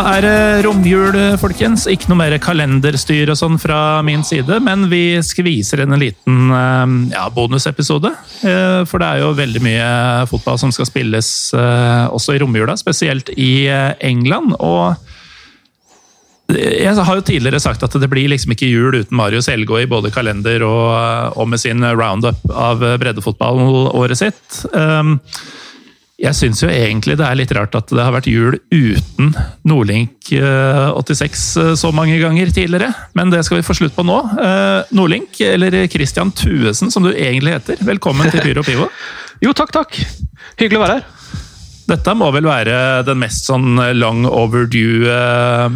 Er det romjul, folkens. Ikke noe mer kalenderstyr og sånn fra min side, men vi skviser inn en liten eh, ja, bonusepisode. Eh, for det er jo veldig mye fotball som skal spilles eh, også i romjula, spesielt i England. og jeg har jo tidligere sagt at det blir liksom ikke jul uten Marius Elgå i både kalender og, og med sin roundup av breddefotball-året sitt. Jeg syns jo egentlig det er litt rart at det har vært jul uten Nordlink 86 eh, eh, så mange ganger tidligere, men det skal vi få slutt på nå. Eh, Nordlink, eller Christian Tuesen som du egentlig heter, velkommen til Pyro Pivo. jo, takk, takk. Hyggelig å være her. Dette må vel være den mest sånn long overdue,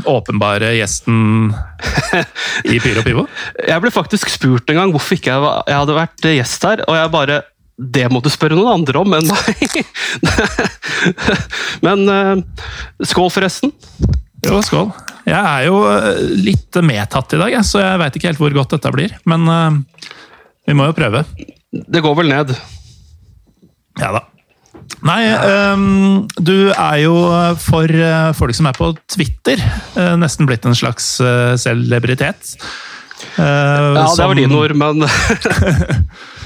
åpenbare gjesten i Pyro Pivo? Jeg ble faktisk spurt en gang hvorfor ikke jeg hadde vært gjest her, og jeg bare det må du spørre noen andre om men nei. Men uh, skål, forresten. Jo, skål. Jeg er jo eh, litt medtatt i dag, så jeg veit ikke helt hvor godt dette blir. Men uh, vi må jo prøve. Det går vel ned. Ja da. Nei, um, du er jo for folk som er på Twitter, nesten blitt en slags celebritet. Ja, det var dine ord, men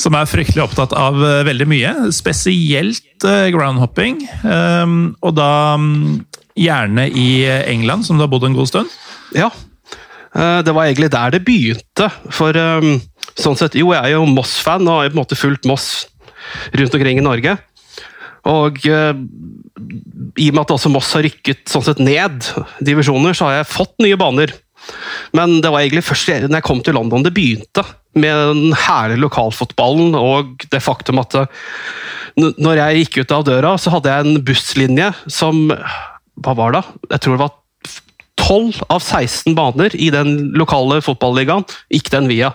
som er fryktelig opptatt av eh, veldig mye. Spesielt eh, groundhopping. Ehm, og da mm, gjerne i England, som du har bodd en god stund. Ja. Eh, det var egentlig der det begynte. For ehm, sånn sett, jo, jeg er jo Moss-fan og har på en måte fulgt Moss rundt omkring i Norge. Og i og med at også Moss har rykket sånn sett ned divisjoner, så har jeg fått nye baner. Men det var egentlig først når jeg kom til London det begynte med den herlige lokalfotballen og det faktum at eh, når jeg gikk ut av døra, så hadde jeg en busslinje som Hva var det? Jeg tror det var 12 av 16 baner i den lokale fotballigaen gikk den via.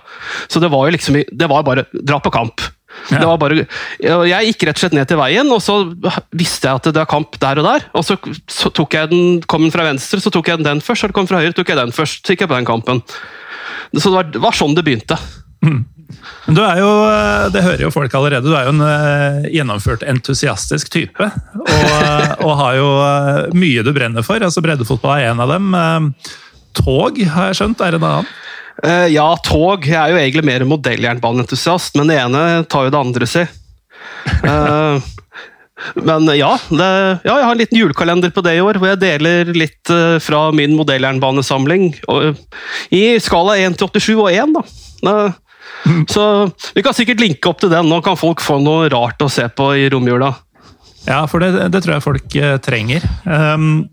Så det var jo liksom Det var bare dra på kamp. Ja. Det var bare, jeg gikk rett og slett ned til veien, og så visste jeg at det var kamp der og der. og Så, så tok jeg den, kom den fra venstre, så tok jeg den først, og kom kom fra høyre, tok jeg den først. Så gikk jeg på den kampen. Så det var, det var sånn det begynte. Mm. Du er jo, eh, det hører jo folk allerede, du er jo en uh, gjennomført entusiastisk type. Og, uh, og, har jo mye du brenner for. altså Breddefotball er en av dem. tog, har jeg skjønt, er en annen? ja, tog. Jeg er jo egentlig mer modelljernbaneentusiast, men det ene tar jo det andre, si. men ja, det, ja, jeg har en liten julekalender på det i år, hvor jeg deler litt fra min modelljernbanesamling. I skala 1 til 87 og 1, da. Så vi kan sikkert linke opp til den. Nå kan folk få noe rart å se på i romjula. Ja, for det, det tror jeg folk uh, trenger. Um,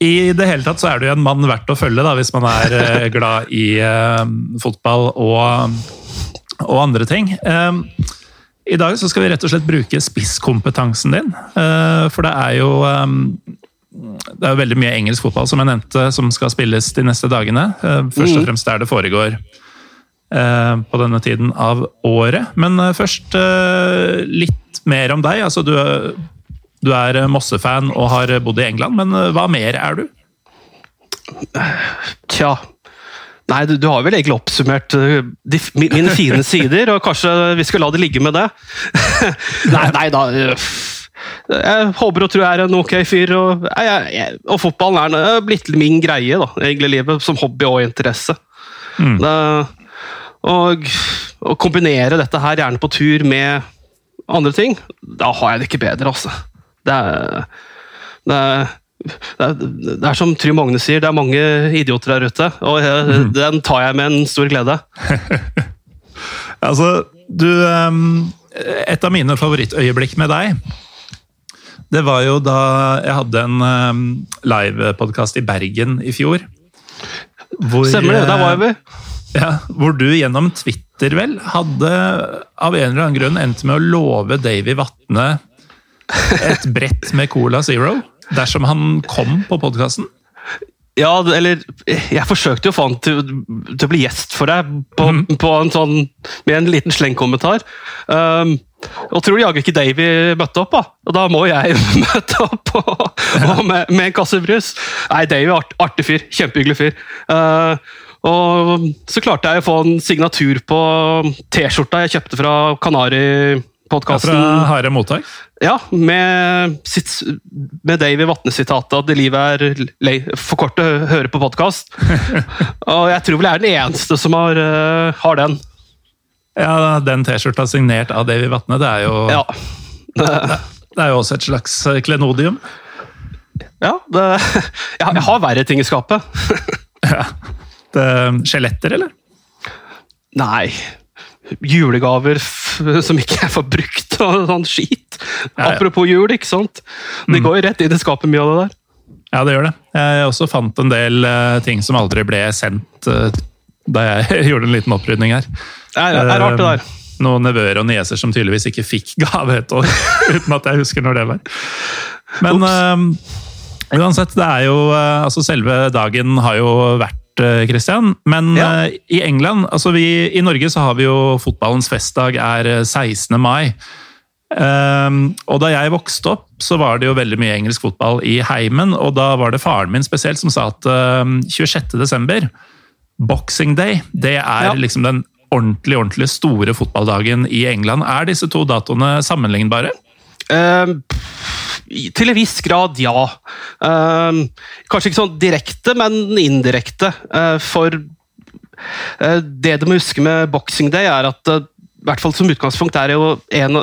I det hele tatt så er du en mann verdt å følge, da, hvis man er uh, glad i uh, fotball og, og, andre ting. Um, I dag så skal vi rett og slett bruke spisskompetansen din. for det er jo um, det er jo veldig mye engelsk fotball som jeg nevnte, som skal spilles de neste dagene. Først og mm. fremst der det foregår Eh, på denne tiden av året. Men eh, først eh, litt mer om deg. Altså, du, du er Mosse-fan og har bodd i England, men hva mer er du? Tja Nei, du, du, har vel egentlig oppsummert de, mine fine sider, og kanskje vi skal la det ligge med det? nei, nei da. Jeg håper og tror jeg er en ok fyr, og, jeg, jeg, og fotballen er blitt min greie, da, egentlig livet, som hobby og interesse. Mm. Det, og å kombinere dette her gjerne på tur med andre ting, da har jeg det ikke bedre, altså. Det er, det er, det er, det er som Trym Magne sier, det er mange idioter der ute. Og jeg, mm. den tar jeg med en stor glede. altså, du Et av mine favorittøyeblikk med deg, det var jo da jeg hadde en livepodkast i Bergen i fjor. Hvor, Stemmer det, der var vi. Ja, Hvor du gjennom Twitter vel hadde av en eller annen grunn endt med å love Davy Vatne et brett med Cola Zero dersom han kom på podkasten? Ja, eller Jeg forsøkte jo å få han til, til, å bli gjest for deg på, mm. på en sånn, med en liten slengkommentar. Um, og tror jaggu ikke Davy møtte opp, da. Og da må jeg møte opp og, og med, med, en kasse brus. Nei, Davy er art, artig fyr. Kjempehyggelig fyr. Uh, og så klarte jeg å få en signatur på T-skjorta jeg kjøpte fra Kanari podkasten. Fra harde mottak? Ja, med, sitt, med Davy Vatne-sitatet at det livet er lei, for kort å høre på podkast. og jeg tror vel jeg er den eneste som har, uh, har den. Ja, den T-skjorta signert av Davy Vatne, det er jo Ja. det, det er jo også et slags klenodium. Ja, det, jeg, jeg har verre ting i skapet. ja. Skjeletter, eller? Nei. Julegaver som ikke jeg får brukt, og sånn skit. Ja, ja. Apropos jul, ikke sant? Det mm. går jo rett inn i skapet, mye av det der. Ja, det gjør det. Jeg også fant en del uh, ting som aldri ble sendt uh, da jeg gjorde en liten opprydning her. Det er, er rart, det der. Noen nevøer og nieser som tydeligvis ikke fikk gave et år, uten at jeg husker når det var. Men uansett, det er jo Altså, selve dagen har jo vært Christian. Men ja. uh, i England altså vi, I Norge så har vi jo fotballens festdag er 16. mai. Um, og da jeg vokste opp, så var det jo veldig mye engelsk fotball i heimen. Og da var det faren min spesielt som sa at um, 26. desember, boxing day, det er ja. liksom den ordentlig, ordentlig store fotballdagen i England. Er disse to datoene sammenlignbare? Uh, til en viss grad, ja. Uh, kanskje ikke sånn direkte, men indirekte. Uh, for uh, det du må huske med Boxing Day, er at i hvert fall som utgangspunkt er det jo en,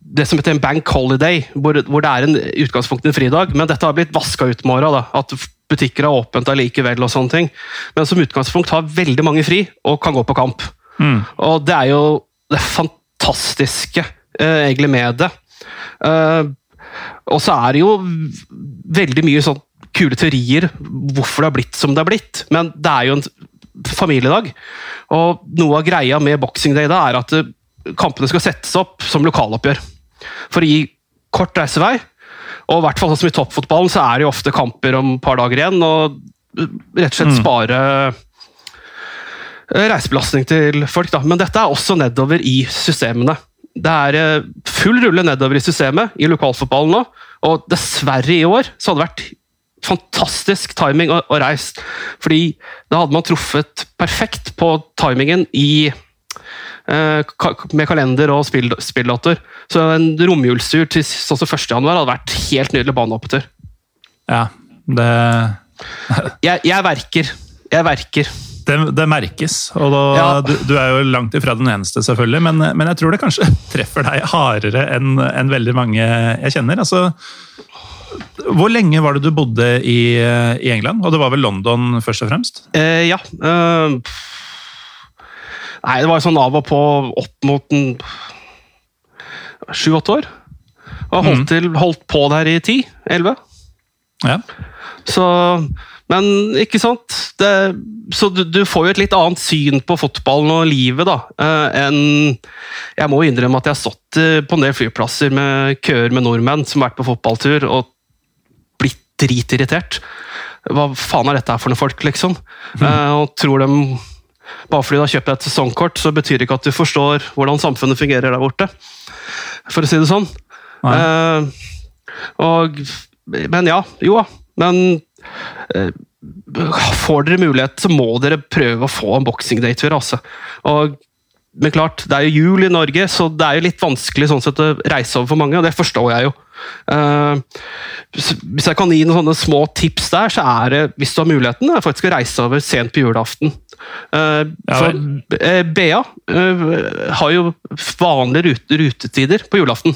det som heter en bank holiday, hvor, hvor det er en utgangspunkt en fridag. Men dette har blitt vaska ut med åra. At butikker har åpent allikevel. og sånne ting. Men som utgangspunkt har veldig mange fri og kan gå på kamp. Mm. Og det er jo det fantastiske egentlig med det. Uh, og så er det jo veldig mye sånn kule teorier hvorfor det har blitt som det har blitt, men det er jo en familiedag. Og noe av greia med Boxing Day da er at eh, kampene skal settes opp som lokaloppgjør. For å gi kort reisevei. Og i hvert fall sånn som i toppfotballen så er det jo ofte kamper om et par dager igjen. Og rett og slett mm. spare eh, reisebelastning til folk. da. Men dette er også nedover i systemene det er eh, full rulle nedover i systemet i lokalfotballen nå. Og dessverre i år så hadde det vært fantastisk timing å, å reise. Fordi da hadde man truffet perfekt på timingen i eh, med kalender og spill, spilldatoer. Så en romjulstur til sånn som 1. januar hadde vært helt nydelig baneopptur. Ja, det jeg, jeg verker. Jeg verker. Det, det, merkes, og da, ja. du, du, er jo langt ifra den eneste, selvfølgelig, men, men, jeg tror det kanskje treffer deg hardere enn en veldig mange jeg kjenner. Altså, hvor lenge var det du bodde i, i, England? Og det var vel London først og fremst? Eh, ja. Eh, nei, det var sånn av og på opp mot sju-åtte år. Og holdt, mm. til, holdt på der i ti-elleve. Ja. Så men ikke sant det, Så du, du, får jo et litt annet syn på fotballen og livet da, eh, enn Jeg må innrømme at jeg har stått eh, på en del flyplasser med køer med nordmenn som har vært på fotballtur og blitt dritirritert. Hva faen er dette her for noen folk, liksom? Mm. Eh, og tror de bare fordi du har kjøpt et sesongkort, så betyr det ikke at du forstår hvordan samfunnet fungerer der borte. For å si det sånn. Uh, og, men ja, jo da. Men får dere mulighet, så må dere prøve å få en boxing day-tur. Altså. Og men klart, det er jo jul i Norge, så det er jo litt vanskelig sånn sett, å reise over for mange, og det forstår jeg jo. Uh, hvis jeg kan gi noen sånne små tips der, så er det, hvis du har muligheten, er faktisk å reise over sent på julaften. Uh, ja, for uh, Bea har jo vanlige rute, rutetider på julaften.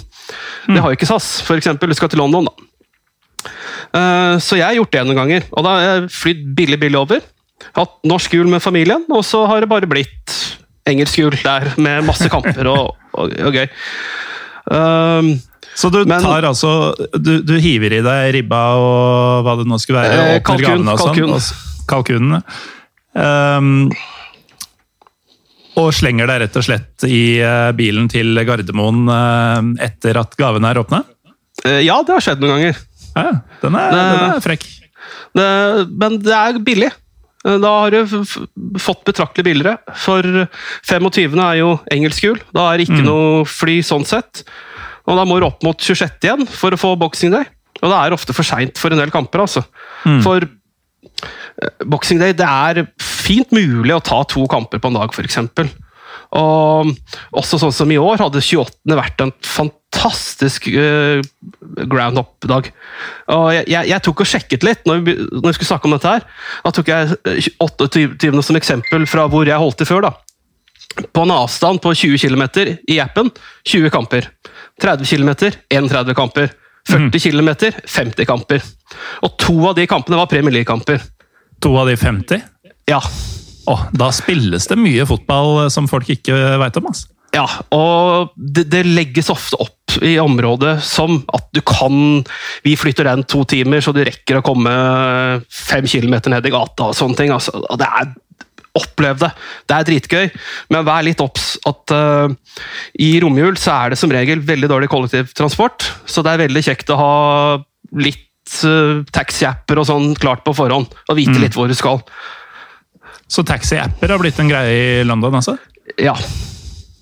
Mm. Det har jo ikke SAS, f.eks. Du skal til London, da. Eh, så jeg har gjort det noen ganger. Og da har jeg flydd billig, billig over. Hatt norsk jul med familien, og så har det bare blitt engelsk jul der med masse kamper og, og, og gøy. Um, så du men, tar altså du, du, hiver i deg ribba og hva det nå skulle være? Eh, kalkun. Og kalkun. Sånn, kalkunene. Um, og slenger deg rett og slett i uh, bilen til Gardermoen uh, etter at gavene er åpna? Uh, ja, det har skjedd noen ganger. Ja, den er, det, den er frekk. Det, men det er billig. Da har du fått betraktelig billigere. For 25. er jo engelsk jul. Da er det ikke mm. noe fly sånn sett. Og da må du opp mot 26 igjen for å få boxing day. Og det er ofte for seint for en del kamper, altså. Mm. For eh, boxing day det er fint mulig å ta to kamper på en dag, f.eks. Og også sånn som i år hadde 28. vært en fantastisk uh, ground up-dag. Og jeg, jeg, jeg, tok og sjekket litt når vi, når vi, skulle snakke om dette her. Da tok jeg 28. som eksempel fra hvor jeg holdt til før. da. På en avstand på 20 km i appen 20 kamper. 30 km 31 kamper. 40 mm. km 50 kamper. Og to av de kampene var Premier League-kamper. To av de 50? Ja. Oh, da spilles det mye fotball eh, som folk ikke veit om. Altså. Ja, og det, det, legges ofte opp i området som at du kan Vi flytter den to timer, så du rekker å komme fem kilometer ned i gata og sånne ting. Altså, det er Opplev det. Det er dritgøy, men vær litt obs at uh, i romjul så er det som regel veldig dårlig kollektivtransport, så det er veldig kjekt å ha litt uh, taxiapper og sånn klart på forhånd, og vite mm. litt hvor du skal. Så taxiapper har blitt en greie i London, altså? Ja.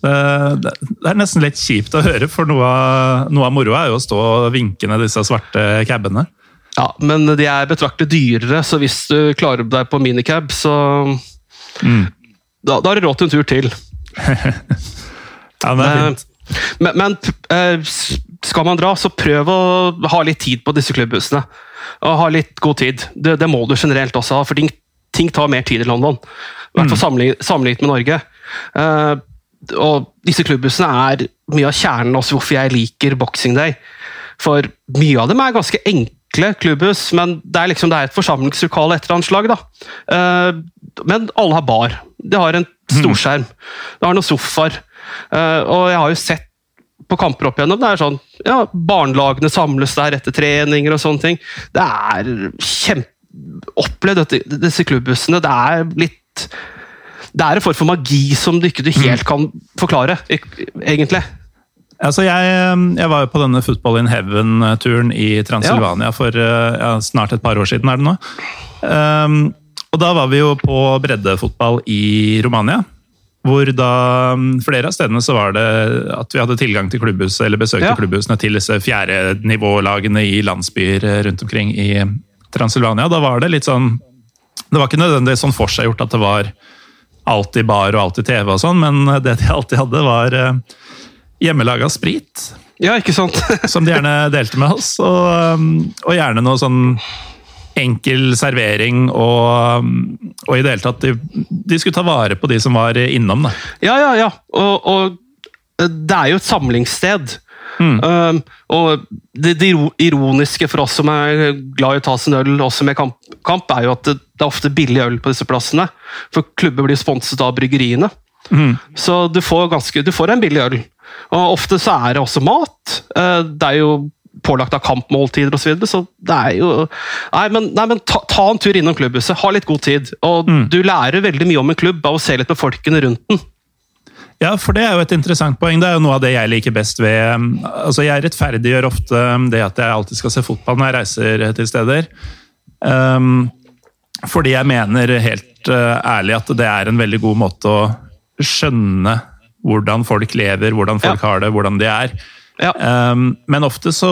Det, er nesten litt kjipt å høre, for noe av, noe av moroa er jo å stå og vinke ned disse svarte cabene. Ja, men de er betraktelig dyrere, så hvis du klarer deg på minicab, så mm. da, da har du råd til en tur til. ja, det er fint. Men, men, eh, skal man dra, så prøv å ha litt tid på disse klubbhusene. Og ha litt god tid. Det, det må du generelt også ha, for ting ting tar mer tid i London. I hvert fall mm. sammenlignet med Norge. Og disse klubbhusene er mye av kjernen også hvorfor jeg liker Boxing Day. For mye av dem er ganske enkle klubbhus, men det er, liksom, det er et forsamlingslokale etter anslag. da. Uh, men alle har bar. De har en storskjerm. De har noen sofaer. Uh, og jeg har jo sett på kamper opp igjennom. Det er sånn, ja, Barnelagene samles der etter treninger og sånne ting. Det er kjempe opplevd disse klubbhusene. Det er litt Det er en form for magi som du ikke helt kan forklare, egentlig. Altså jeg, jeg, var jo på denne Football in Heaven-turen i Transylvania ja. for ja, snart et par år siden. er det nå. Um, og Da var vi jo på breddefotball i Romania. Hvor da flere av stedene så var det at vi hadde tilgang til klubbhuset, eller besøkte ja. klubbhusene til disse fjerdenivålagene i landsbyer rundt omkring i Transylvania, da var det litt sånn Det var ikke nødvendigvis sånn forseggjort at det var alltid bar og alltid TV og sånn, men det de alltid hadde, var eh, hjemmelaga sprit. Ja, ikke sant? som de gjerne delte med oss, og, um, og gjerne noe sånn enkel servering og, um, og i det hele tatt de, de, skulle ta vare på de som var innom. Da. Ja, ja, ja. Og, og det er jo et samlingssted. Mm. Um, og det, det, ironiske for oss som er glad i å ta sin øl også med kamp, kamp er jo at det, det, er ofte billig øl på disse plassene. For klubber blir sponset av bryggeriene. Mm. Så du får, ganske, du får en billig øl. Og ofte så er det også mat. Uh, det er jo pålagt av kampmåltider osv. Så, videre, så det er jo Nei, men, nei, men ta, ta, en tur innom klubbhuset. Ha litt god tid. Og mm. du lærer veldig mye om en klubb av å se litt på folkene rundt den. Ja, for det er jo et interessant poeng. Det er jo noe av det jeg liker best ved um, altså Jeg rettferdiggjør ofte um, det at jeg alltid skal se fotball når jeg reiser til steder. Um, fordi jeg mener helt uh, ærlig at det er en veldig god måte å skjønne hvordan folk lever, hvordan folk ja. har det, hvordan de er. Ja. Um, men ofte så,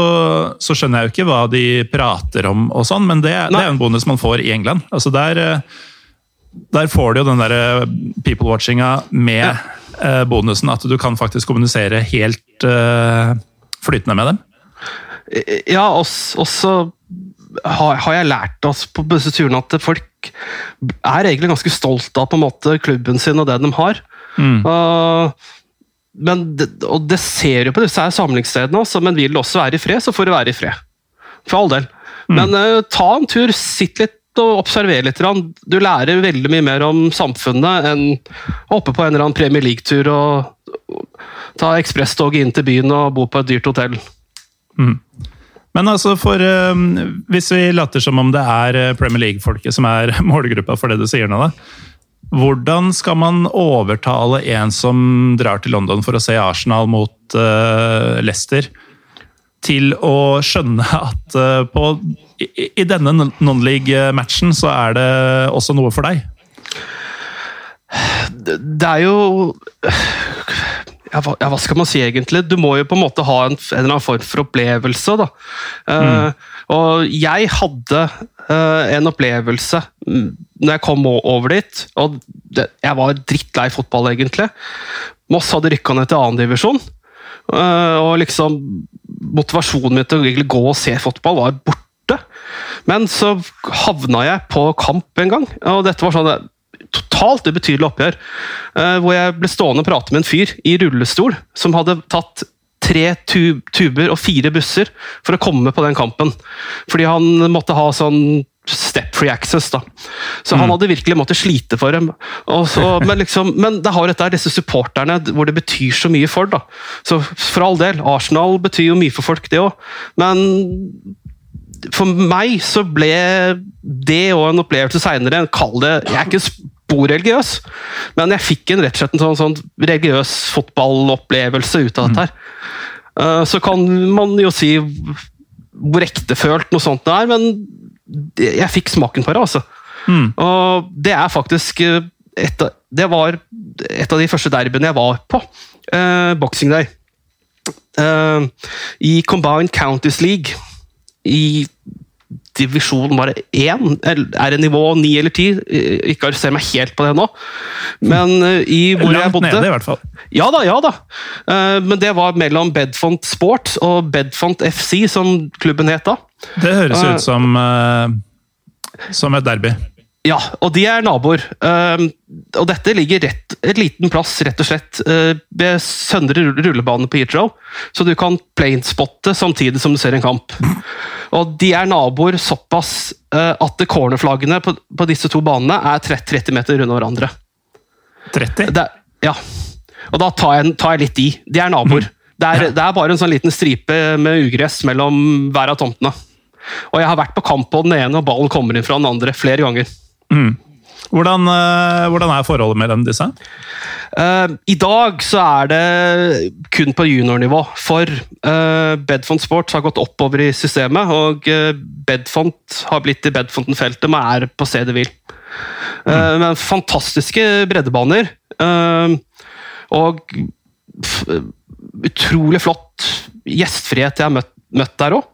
så, skjønner jeg jo ikke hva de prater om, og sånn, men det, det er jo en bonus man får i England. Altså der, uh, der får du jo den der people-watchinga med ja Eh, bonusen at du kan faktisk kommunisere helt uh, flytende med dem? Ja, også har, har jeg lært oss på disse turene at folk er egentlig ganske stolt av på en måte klubben sin og det de har. Mm. Uh, men det, og det ser jo på disse her samlingsstedene også, men vil det også være i fred, så får det være i fred. For all del. Mm. Men uh, ta en tur, sitt litt og observere litt. Du lærer veldig mye mer om samfunnet enn å hoppe på en eller annen Premier League-tur og ta ekspresstoget inn til byen og bo på et dyrt hotell. Mm. Men altså, for, uh, hvis vi later som om det er eh, Premier League-folket som er målgruppa for det du sier nå, da. Hvordan skal man overtale en som drar til London for å se Arsenal mot uh, Leicester, til å skjønne at uh, på i, i denne non-league-matchen så er det også noe for deg? Det er jo ja, hva, skal man si egentlig? Du må jo på en måte ha en, en eller annen form for opplevelse. da. Eh, og jeg hadde uh, en opplevelse mm, når jeg kom over dit. og det, Jeg var drittlei fotball, egentlig. Moss hadde rykka ned til annendivisjon. Uh, og liksom motivasjonen min til å gå og se fotball var borte. Men så havna jeg på kamp en gang, og dette var sånn totalt ubetydelig oppgjør. eh, hvor jeg ble stående og prate med en fyr i rullestol som hadde tatt tre tuber og fire busser for å komme på den kampen. Fordi han måtte ha sånn step-free access. da. Så han hadde virkelig måttet slite for dem. Så, men, liksom, men det har dette disse supporterne hvor det betyr så mye for. da. Så for all del, Arsenal betyr jo mye for folk, det òg. Men for meg så ble det og en opplevelse seinere Kall det Jeg er ikke spor religiøs, men jeg fikk en rett og slett en sånn, sånn religiøs fotballopplevelse ut av dette. her. Eh, Så kan man jo si hvor ektefølt noe sånt det er, men jeg fikk smaken på det, altså. Mm. Og det er faktisk eh, et av, Det var et av de første derbyene jeg var på. Eh, Boxing Day. Eh, I Combined Counties League. I divisjon bare én, er det nivå ni eller ti? Eh, Ikke arrester meg helt på det nå. Men eh, i hvor jeg bodde nede, i hvert fall. ja da, ja da. Eh, Men det var mellom Bedfont Sport og Bedfont FC, som klubben het da. Det høres ut som, som et derby. Ja, og de er naboer. Eh, Og dette ligger rett, et liten plass, rett og slett, eh, ved Søndre rull- rullebane på Heathrow. Så du kan planespotte samtidig som du ser en kamp. Og de er naboer såpass eh, at cornerflaggene på, på disse to banene er 30 30 meter unna hverandre. 30? Det, ja. Og da tar jeg, tar jeg litt i. De er naboer. Det er, det er bare en sånn liten stripe med ugress mellom hver av tomtene. Og jeg har vært på kamp på den ene, og ballen kommer inn fra den andre flere ganger. Hvordan, eh, hvordan er forholdet mellom disse? Uh, I dag så er det kun på juniornivå, for uh, Bedfont Sports har gått oppover i systemet, og uh, Bedfont har blitt i Bedfonten-feltet, men er på stedet hvil. Eh, Men fantastiske breddebaner. og f utrolig flott gjestfrihet jeg har møtt, møtt der òg.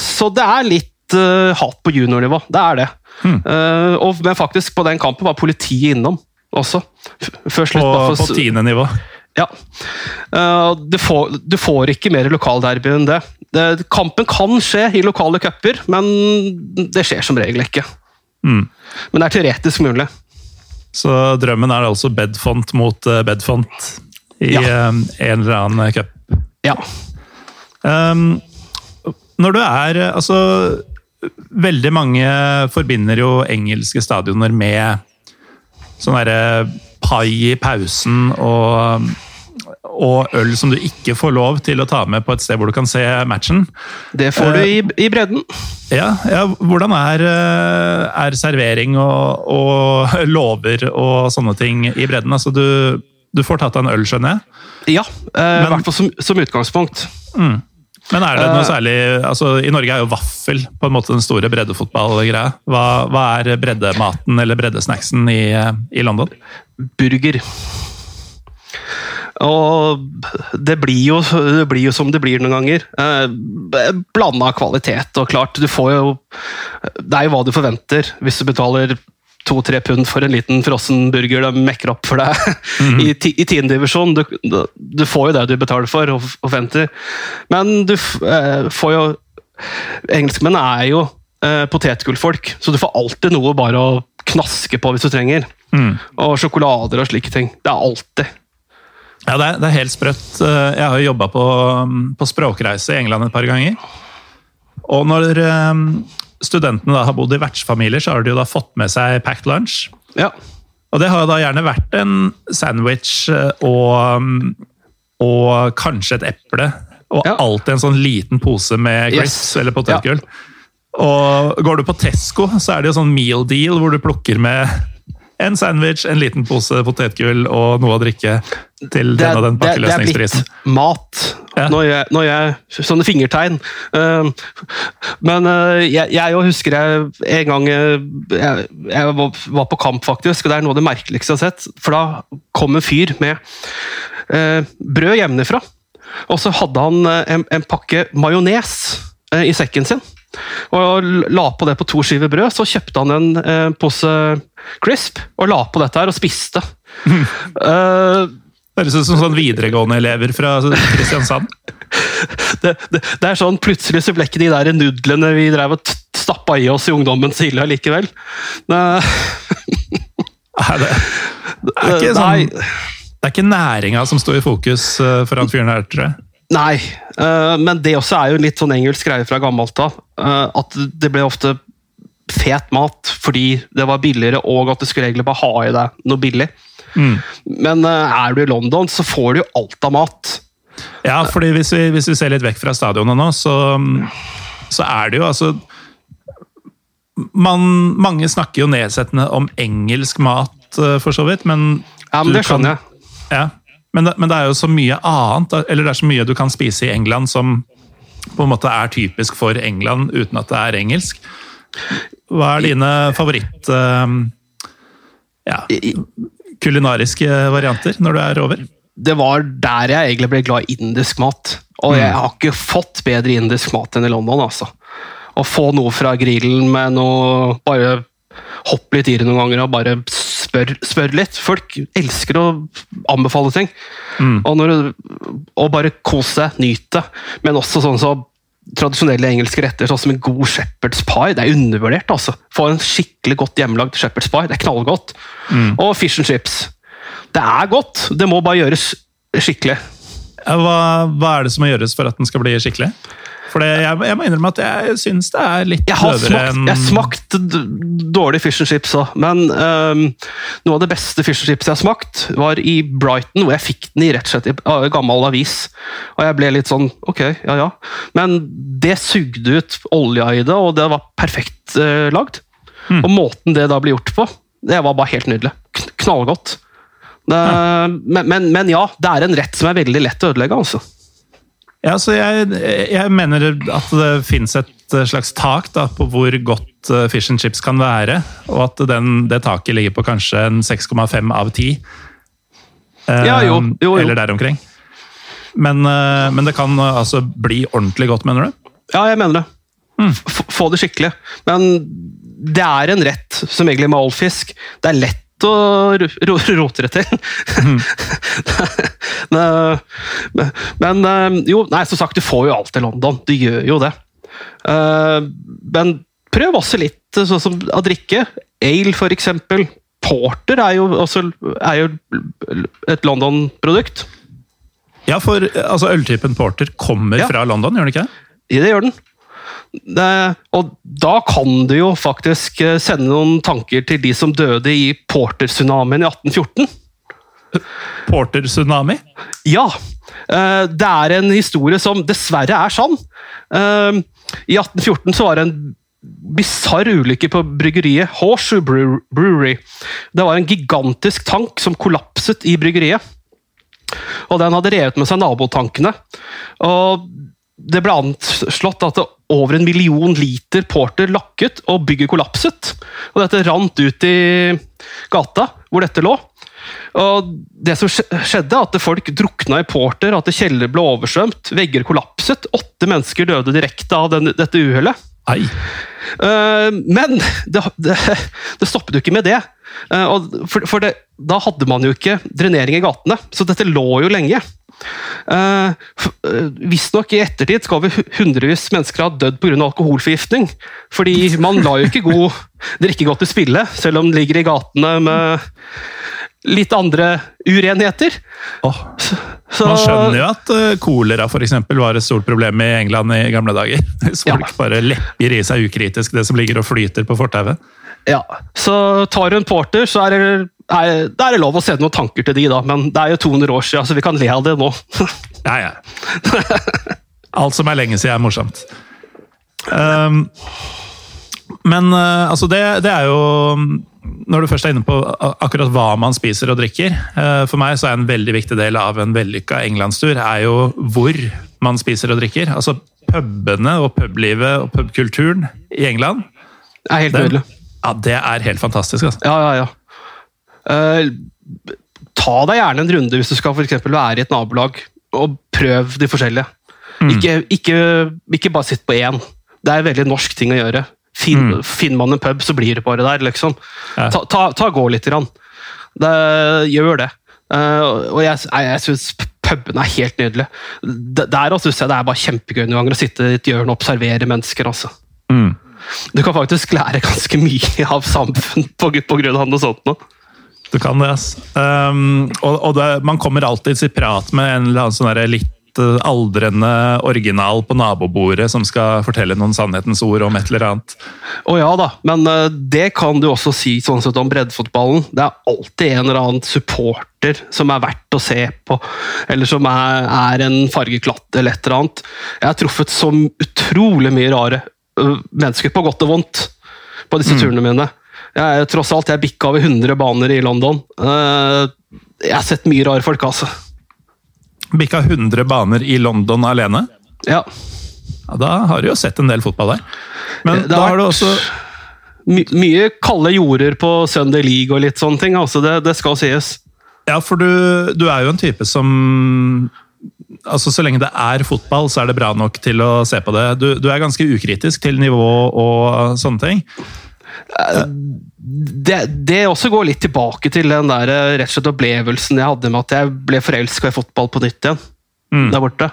så det er litt eh, hat på juniornivå. Det er det. Eh, og, men faktisk, på den kampen var politiet innom også. Før slutt. På, for på tiende nivå? ja. Uh, du, får, du får ikke mer lokalderby enn det. det. Kampen kan skje i lokale cuper, men det skjer som regel ikke. Mm. Men det er teoretisk mulig. Så drømmen er altså Bedfont mot eh, Bedfont i Ja. eh, en eller annen cup. Ja. Um, når du er eh, Altså, veldig mange forbinder jo engelske stadioner med sånn derre pai i pausen og, og øl som du ikke får lov til å ta med på et sted hvor du kan se matchen. Det får du i, i bredden. Ja, ja hvordan er, eh, er servering og, og lover og sånne ting i bredden? Altså, du, du får tatt deg en øl, skjønner jeg. Ja, eh, i hvert fall som, som utgangspunkt. Men er det noe Eh. særlig altså I Norge er jo vaffel på en måte den store breddefotballgreia. Hva, hva er breddematen eller breddesnacksen i, i London? Burger. Og det blir, jo, det blir jo som det blir noen ganger. Eh, Blanda kvalitet, og klart, du får jo Det er jo hva du forventer hvis du betaler to-tre pund for en liten frossen burger de mekker opp for deg i, ti, i tiendedivisjon. Du, du får jo det du betaler for og venter. Men du eh, får jo Engelskmenn er jo eh, potetgullfolk, så du får alltid noe bare å knaske på hvis du trenger. Og sjokolader og slike ting. Det er alltid. Ja, det er, det er helt sprøtt. Eh, Jeg har jo jobba på, på språkreise i England et par ganger. Og når eh, studentene da har bodd i vertsfamilier, så har de jo da fått med seg packed lunch. Ja. Og det har da gjerne vært en sandwich eh, og, og kanskje et eple. Og Ja. alltid en sånn liten pose med Yes. eller potetgull. Og går du på Tesco, så er det jo sånn meal deal hvor du plukker med en sandwich, en liten pose potetgull og noe å drikke til Det, den og den er- det er blitt mat. Ja. Når, jeg, når jeg Sånne fingertegn. Eh, men eh, jeg, jeg husker jeg en gang eh, jeg, jeg var, på kamp, faktisk, og det er noe av det merkeligste jeg har sett. For da kom en fyr med eh, brød hjemmefra. Og så hadde han en, en pakke majones i sekken sin. Og la på det på to skiver brød. Så kjøpte han en eh, pose crisp og la på dette her og spiste. Eh, Høres ut som sånn videregående-elever fra Kristiansand. det, det, det er sånn, Plutselig så ble ikke de der nudlene vi drev og stappa i oss i ungdommen så ille likevel. Det, Er det, det, er ikke sånn, det er ikke næringa som står i fokus foran for han fyren her, tror jeg. Nei, uh, men det også er jo litt sånn engelsk greie fra gammelt av. Uh, at det ble ofte fet mat fordi det var billigere, og at du skulle egentlig bare ha i deg noe billig. Mm. Men uh, er du i London, så får du jo alt av mat. Ja, fordi hvis vi, hvis vi ser litt vekk fra stadionet nå, så, så er det jo altså man, Mange snakker jo nedsettende om engelsk mat, for så vidt, men Ja, men du Det skjønner jeg. Ja, men det, men det er jo så mye annet, eller det er så mye du kan spise i England som på en måte er typisk for England, uten at det er engelsk. Hva er dine favoritt eh, ja, kulinariske varianter når du er over? Det var der jeg egentlig ble glad i indisk mat. Og jeg har ikke fått bedre indisk mat enn i London, altså. Å få noe fra grillen med noe Bare hopp litt i det noen ganger og bare spør, spør litt. Folk elsker å anbefale ting. Og, når, og bare kose seg, nyt det. Men også sånn så tradisjonelle engelske retter, sånn som en god shepherd's pie. Det er undervurdert, altså. Få en skikkelig godt hjemmelagd shepherd's pie. Det er knallgodt. Og fish and chips. Det er godt, det må bare gjøres skikkelig. Hva, hva er det som må gjøres for at den skal bli skikkelig? For jeg, jeg må innrømme at jeg syns det er litt døvere enn jeg har smakt dårlig fish and chips òg, men um, noe av det beste fish and chips jeg har smakt, var i Brighton, hvor jeg fikk den i rett og slett i gammel avis. Og jeg ble litt sånn ok, ja ja. Men det sugde ut olja i det, og det var perfekt uh, lagd. Og måten det da ble gjort på, det var bare helt nydelig. Knallgodt. Det, men, men, men ja, det er en rett som er veldig lett å ødelegge, altså. Ja, så jeg, jeg mener at det fins et slags tak da, på hvor godt eh, fish and chips kan være, og at den, det taket ligger på kanskje en 6,5 av 10. Eh, Ja, jo, jo, jo. Eller der omkring. Men, eh, men det kan eh, altså bli ordentlig godt, mener du? Ja, jeg mener det. Mm. få det skikkelig. Men det er en rett som egentlig med all fisk. Det er lett å rotere ro rote til. Men- Men eh, jo, nei, som sagt, du får jo alt i London. Du gjør jo det. Eh, Men prøv også litt sånn som å drikke. Ale, for eksempel. Porter er jo, også, er jo et London-produkt. Ja, for eh, altså, øltypen porter kommer Ja. fra London, gjør den ikke det? Det gjør den. Og da kan du jo faktisk eh, sende noen tanker til de som døde i Porter-tsunamien i 1814. Porter-tsunami? Ja! eh, Det er en historie som dessverre er sann. Eh, I 1814 så var det en bisarr ulykke på bryggeriet Horseshoe Brewery. Det var en gigantisk tank som kollapset i bryggeriet. Og den hadde revet med seg nabotankene. Og det ble anslått at det over en million liter porter lakket og bygget kollapset. Og dette rant ut i gata hvor dette lå. Og det som skje- skjedde, at folk drukna i porter, at kjeller ble oversvømt, vegger kollapset. Åtte mennesker døde direkte av den, dette uhellet. Eh, men det, det, det stoppet jo ikke med det. Eh, for for det, da hadde man jo ikke drenering i gatene, så dette lå jo lenge. Uh, Visstnok i ettertid skal vi hundrevis mennesker ha dødd pga. alkoholforgiftning. Fordi man lar jo ikke god drikkegodt til spille, selv om det ligger i gatene med litt andre urenheter. Oh. Så, Man skjønner jo at uh, kolera for eksempel, var et stort problem i England i gamle dager. Hvis folk Ja. bare lepper i seg ukritisk det som ligger og flyter på fortauet. Ja, så tar du en porter, så er det, er, da er det lov å sende noen tanker til de, da. Men det er jo 200 år siden, så vi kan le av det nå. Ja, ja. Alt som er lenge siden, er morsomt. Um, men uh, altså det, det er jo Når du først er inne på akkurat hva man spiser og drikker uh, For meg så er en veldig viktig del av en vellykka englandstur er jo hvor man spiser og drikker. Altså Pubene og publivet og pubkulturen i England Det er helt det, nydelig. ja, det er helt fantastisk. Altså. Ja, ja, ja. Eh, ta deg gjerne en runde hvis du skal for være i et nabolag, og prøv de forskjellige. Ikke, ikke, ikke bare sitt på én. Det er en veldig norsk ting å gjøre. Finn, Finner man en pub, så blir det bare der, liksom. Ja. Ta, ta, ta gå litt. Grann. Det, gjør det. Uh, og jeg, jeg, jeg syns pubene er helt nydelige. Der også jeg det er bare kjempegøy noen ganger å sitte i et hjørne og observere mennesker. altså. Mm. Du kan faktisk lære ganske mye av samfunn på, på grunn av noe sånt. nå. Du kan det, ass. Um, og og det, man kommer alltids i prat med en eller annen sånn litt eh, aldrende original på nabobordet som skal fortelle noen sannhetens ord om et eller annet. Å ja da, men eh, det kan du også si sånn sett om breddefotballen. Det er alltid en eller annen supporter som er verdt å se på, eller som er, er en fargeklatt eller et eller annet. Jeg har truffet så utrolig mye rare ø, mennesker, på godt og vondt, på disse turene mine. Jeg, er- tross alt, jeg bikka over 100 baner i London. Eh, jeg har sett mye rare folk, altså. Bikka 100 baner i London alene. Ja. Ja, da har du jo sett en del fotball der. Men Det da har har du også My, mye kalde jorder på Sunday League og litt sånne ting. altså Det, det skal sies. Ja, for du, du er jo en type som Altså, Så lenge det er fotball, så er det bra nok til å se på det. Du, du er ganske ukritisk til nivå og sånne ting. Det, det også går litt tilbake til den der eh, rett og slett opplevelsen jeg hadde med at jeg ble forelska i fotball på nytt igjen. Mm. Der borte.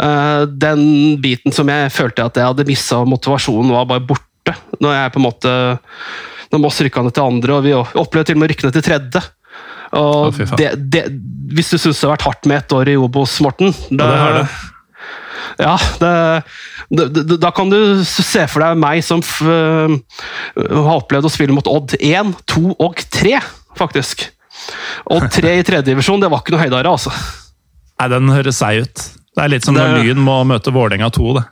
Eh, Den biten som jeg følte at jeg hadde mista motivasjonen, var bare borte. Når jeg på en måte Når Moss rykka ned til andre, og vi opplevde til og med å rykke ned til tredje. Og oh, det, det, hvis du syns det har vært hardt med ett år i Obos, Morten Ja, det har det. Ja, det, det, da kan du se for deg meg som f, uh, har opplevd å spille mot Odd 1, 2 og 3, faktisk. Odd 3 i tredjedivisjon, det var ikke noe høydare, altså. Nei, den høres seig ut. Det er litt som når Det- Lyn må møte Vålerenga 2, det.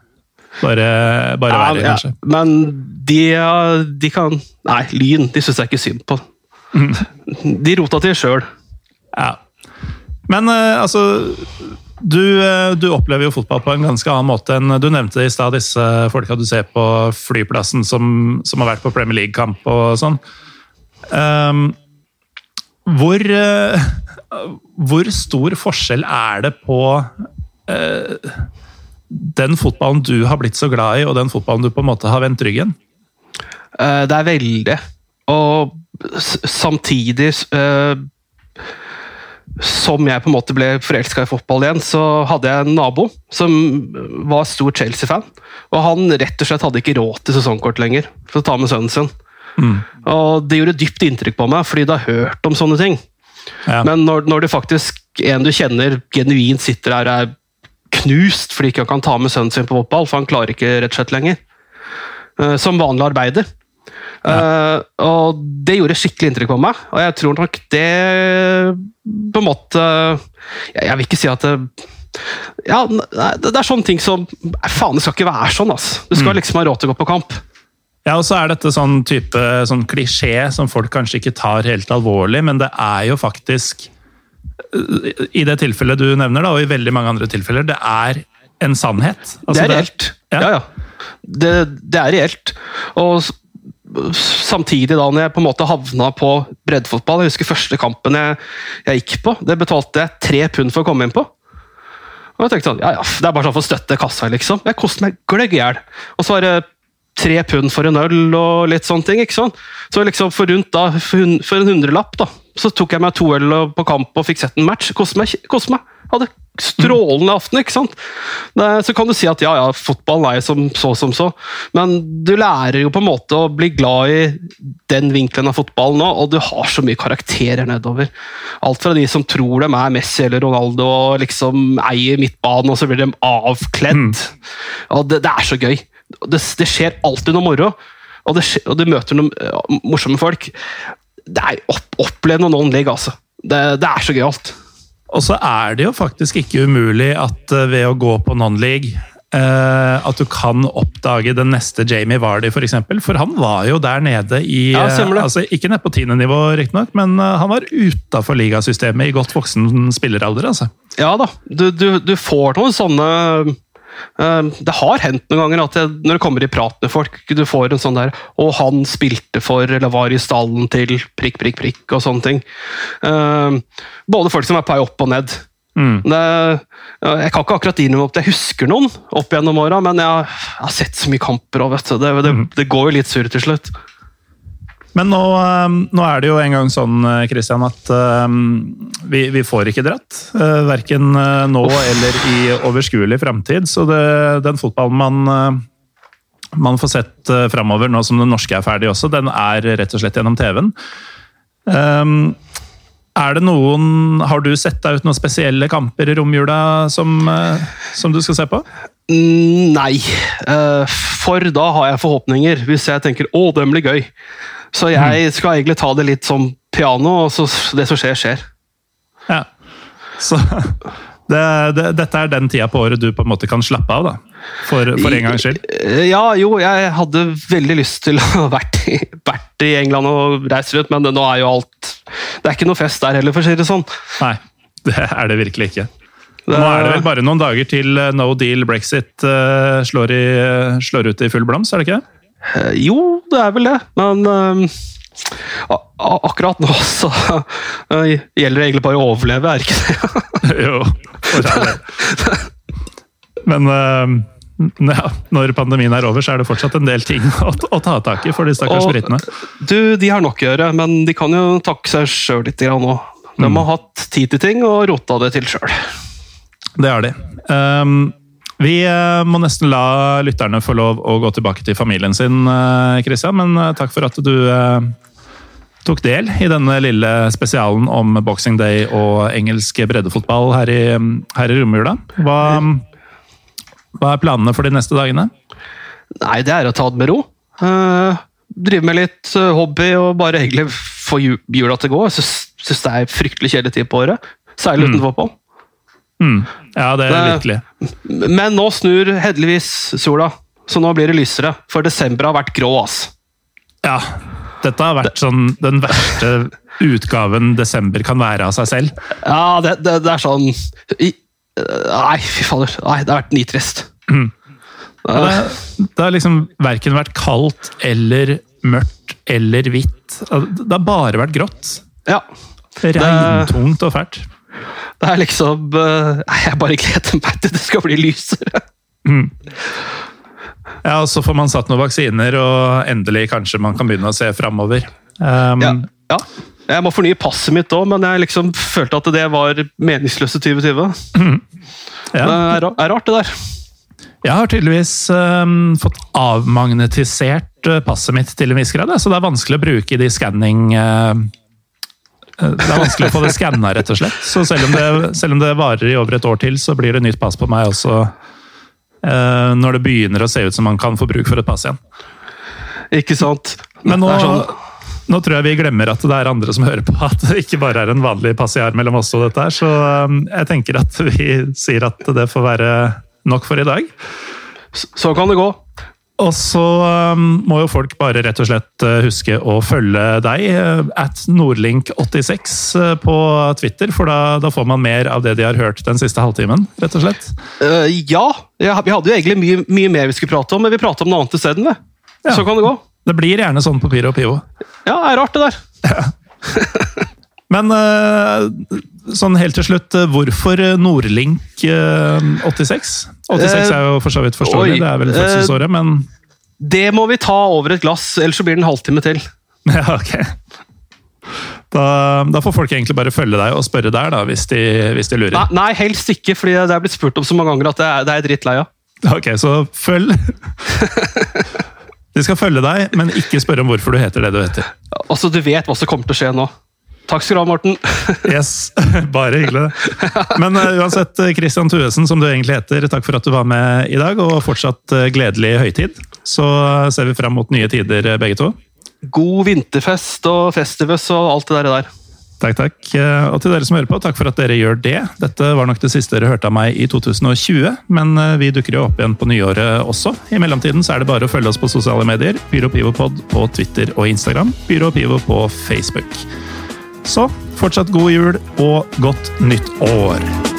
Bare, bare verre, Ja, kanskje. men de, de kan Nei, Lyn, de syns jeg ikke synd på. De rota til sjøl. Ja. Men eh, altså du, eh, du opplever jo fotball på en ganske annen måte enn Du nevnte i stad disse folka du ser på flyplassen som, som har vært på Premier League-kamp og sånn. Um, hvor, uh, hvor stor forskjell er det på uh, den fotballen du har blitt så glad i, og den fotballen du på en måte har vendt ryggen? Uh, Det er veldig. Og samtidig som jeg på en måte ble forelska i fotball igjen, så hadde jeg en nabo som var stor Chelsea-fan. Og han rett og slett hadde ikke råd til sesongkort lenger for å ta med sønnen sin. Og det gjorde dypt inntrykk på meg, fordi du har hørt om sånne ting. Ja. Men når, når det faktisk, en du kjenner genuint sitter her og er knust fordi ikke han kan ta med sønnen sin på fotball, for han klarer ikke rett og slett lenger. Eh, Som vanlig arbeider. Eh, og det gjorde skikkelig inntrykk på meg, og jeg tror nok det på en måte Jeg, jeg vil ikke si at det ja, det det er sånne ting som Faen, det skal ikke være sånn, ass. Du skal liksom ha råd til å gå på kamp. Ja, og så er dette sånn type sånn klisjé som folk kanskje ikke tar helt alvorlig, men det er jo faktisk I det tilfellet du nevner, da, og i veldig mange andre tilfeller, det er en sannhet. Altså, det er reelt. ja. Ja, ja. Det, det er reelt. Og samtidig, da når jeg på en måte havna på breddefotball Jeg husker første kampen jeg, jeg gikk på. Det betalte jeg tre pund for å komme inn på. Og jeg tenkte sånn, ja, ja, Det er bare sånn for å støtte kassa, liksom. Jeg koste meg gløgg i hjel. Og så var det tre pund for en øl og litt sånne ting. ikke sant? Så liksom for rundt da, for, en hundrelapp da, så tok jeg meg to øl på kamp og fikk sett en match. Koste meg. koste meg. Hadde strålende aften, ikke sant? Så kan du si at ja, ja, fotballen er jo som så som så, men du lærer jo på en måte å bli glad i den vinkelen av fotballen nå, og du har så mye karakterer nedover. Alt fra de som tror de er Messi eller Ronaldo og liksom eier midtbanen, og så blir de avkledd. Og det, det er så gøy. Det, det skjer alltid noe moro, og, det og du møter noen morsomme folk. Det er opp, Opplev noen åndelige, altså. Det, det er så gøyalt. Og så er det jo faktisk ikke umulig at eh, ved å gå på non-league eh, at du kan oppdage den neste Jamie Vardy, f.eks. For, eksempel. for han var jo der nede i Ja, eh, altså Ikke nede på tiendenivå, riktignok, men han var utafor ligasystemet i godt voksen spilleralder. altså. Ja da, du, du, du får noen sånne Det har hendt noen ganger at jeg, når det kommer i prat med folk, du får en sånn der Og han spilte for, eller var i stallen til prikk, prikk, prikk, og sånne ting. Eh, Både folk som er på vei opp og ned. Mm. Det, jeg kan ikke akkurat innrømme at jeg husker noen opp gjennom åra, men jeg, har- jeg har sett så mye kamper, og vet du, det, det, det går jo litt surr til slutt. Men nå, eh, nå er det jo en gang sånn, eh, Christian, at eh, vi, vi får ikke dratt. Verken nå eller i overskuelig framtid. Så det, den fotballen man, man får sett framover, nå som den norske er ferdig også, den er rett og slett gjennom TV-en. Er det noen Har du sett deg ut noen spesielle kamper i romjula som, som du skal se på? Mm, Nei, Eh, for da har jeg forhåpninger, hvis jeg tenker 'å, den blir gøy'. Så jeg skal egentlig ta det litt som piano, og så det som skjer, skjer. Ja. Så det, det, dette er den tida på året du på en måte kan slappe av, da. For, for en gangs skyld. Ja, jo, jeg hadde veldig lyst til å ha vært i, vært i England og reist rundt, men nå er jo alt Det er ikke noe fest der heller, for å si det sånn. Nei, det er det virkelig ikke. Nå er det vel bare noen dager til eh, no deal brexit eh, slår, i, slår ut i full blomst, er det ikke det? Eh, Jo, det er vel det, men eh, akkurat nå så eh, gjelder det egentlig bare å overleve, er det ikke det? jo, for er det. Men eh, ja, når pandemien er over, så er det fortsatt en del ting å, å ta tak i for de stakkars britene. Du, de har nok å gjøre, men de kan jo takke seg sjøl litt òg. De har hatt tid til ting og rota det til sjøl. Det har de. Um, vi eh, må nesten la lytterne få lov å gå tilbake til familien sin, Kristian. Christian. Men eh, takk for at du eh, tok del i denne lille spesialen om Boxing Day og engelsk breddefotball her i, her i romjula. Hva, hva er planene for de neste dagene? Nei, det er å ta det med ro. Uh, drive med litt eh, hobby og bare egentlig få jula til å gå. Jeg syns, det er fryktelig kjedelig tid på året. Særlig uten fotball. Hmm. Ja, det er virkelig. Men nå snur heldigvis sola, så nå blir det lysere. For desember har vært grå, ass. Ja. Dette har vært sånn den verste utgaven desember kan være av seg selv. Ja, det, det, det er sånn i, Nei, fy fader. Nei, det har vært nitrist. Ja, det, det har liksom verken vært kaldt eller mørkt eller hvitt. Det har bare vært grått. Ja. Regntungt og fælt. Det er liksom eh, Jeg bare gleder meg til det skal bli lysere. Ja, og Så får man satt noen vaksiner, og endelig kanskje man kan begynne å se framover. Um, Ja. ja. Jeg må fornye passet mitt òg, men jeg liksom følte at det var meningsløse 2020. Det ja. er, er rart, det der. Jeg har tydeligvis um, fått avmagnetisert uh, passet mitt til en viss grad, så det er vanskelig å bruke de skanning... uh, det er vanskelig å få det skanna, rett og slett. Så selv om, det, selv om det varer i over et år til, så blir det nytt pass på meg også uh, når det begynner å se ut som man kan få bruk for et pass igjen. Ikke sant? Men nå, sånn, nå tror jeg vi glemmer at det er andre som hører på, at det ikke bare er en vanlig passiar mellom oss og dette her. Så um, jeg tenker at vi sier at det får være nok for i dag. så kan det gå. Og så um, må jo folk bare rett og slett uh, huske å følge deg, uh, at Nordlink86 uh, på Twitter, for da, da får man mer av det de har hørt den siste halvtimen, rett og slett. Uh, ja, vi hadde jo egentlig mye, mye mer vi skulle prate om, men vi prater om noe annet isteden. Ja. Så kan det gå. Det blir gjerne sånn på Pyro og Pivo. Ja, det er rart, det der. Men uh, sånn helt til slutt, uh, hvorfor Nordlink uh, 86? 86 er jo for så vidt forståelig, oi, det er vel fødselsåret, men Det må vi ta over et glass, ellers så blir det en halvtime til. ja, ok. Da, da får folk egentlig bare følge deg og spørre der, da, hvis de, hvis de lurer. Nei, nei, helst ikke, fordi det er blitt spurt om så mange ganger at det er, det er drittlei av. Ok, så følg De skal følge deg, men ikke spørre om hvorfor du heter det du heter. Altså, Du vet hva som kommer til å skje nå. Takk skal du ha, Morten. Yes, Bare hyggelig. Men uh, uansett, uh, Christian Thuesen, som du egentlig heter, takk for at du var med i dag, og fortsatt uh, gledelig høytid. Så uh, ser vi fram mot nye tider, begge to. God vinterfest og festivus og alt det der. Takk, takk. Og til dere som hører på, takk for at dere gjør det. Dette var nok det siste dere hørte av meg i 2020, men vi dukker jo opp igjen på nyåret også. I mellomtiden så er det bare å følge oss på sosiale medier. Pyro Pivo Pod på Twitter og Instagram. Pyro Pivo på Facebook. Så fortsatt god jul og godt nytt år!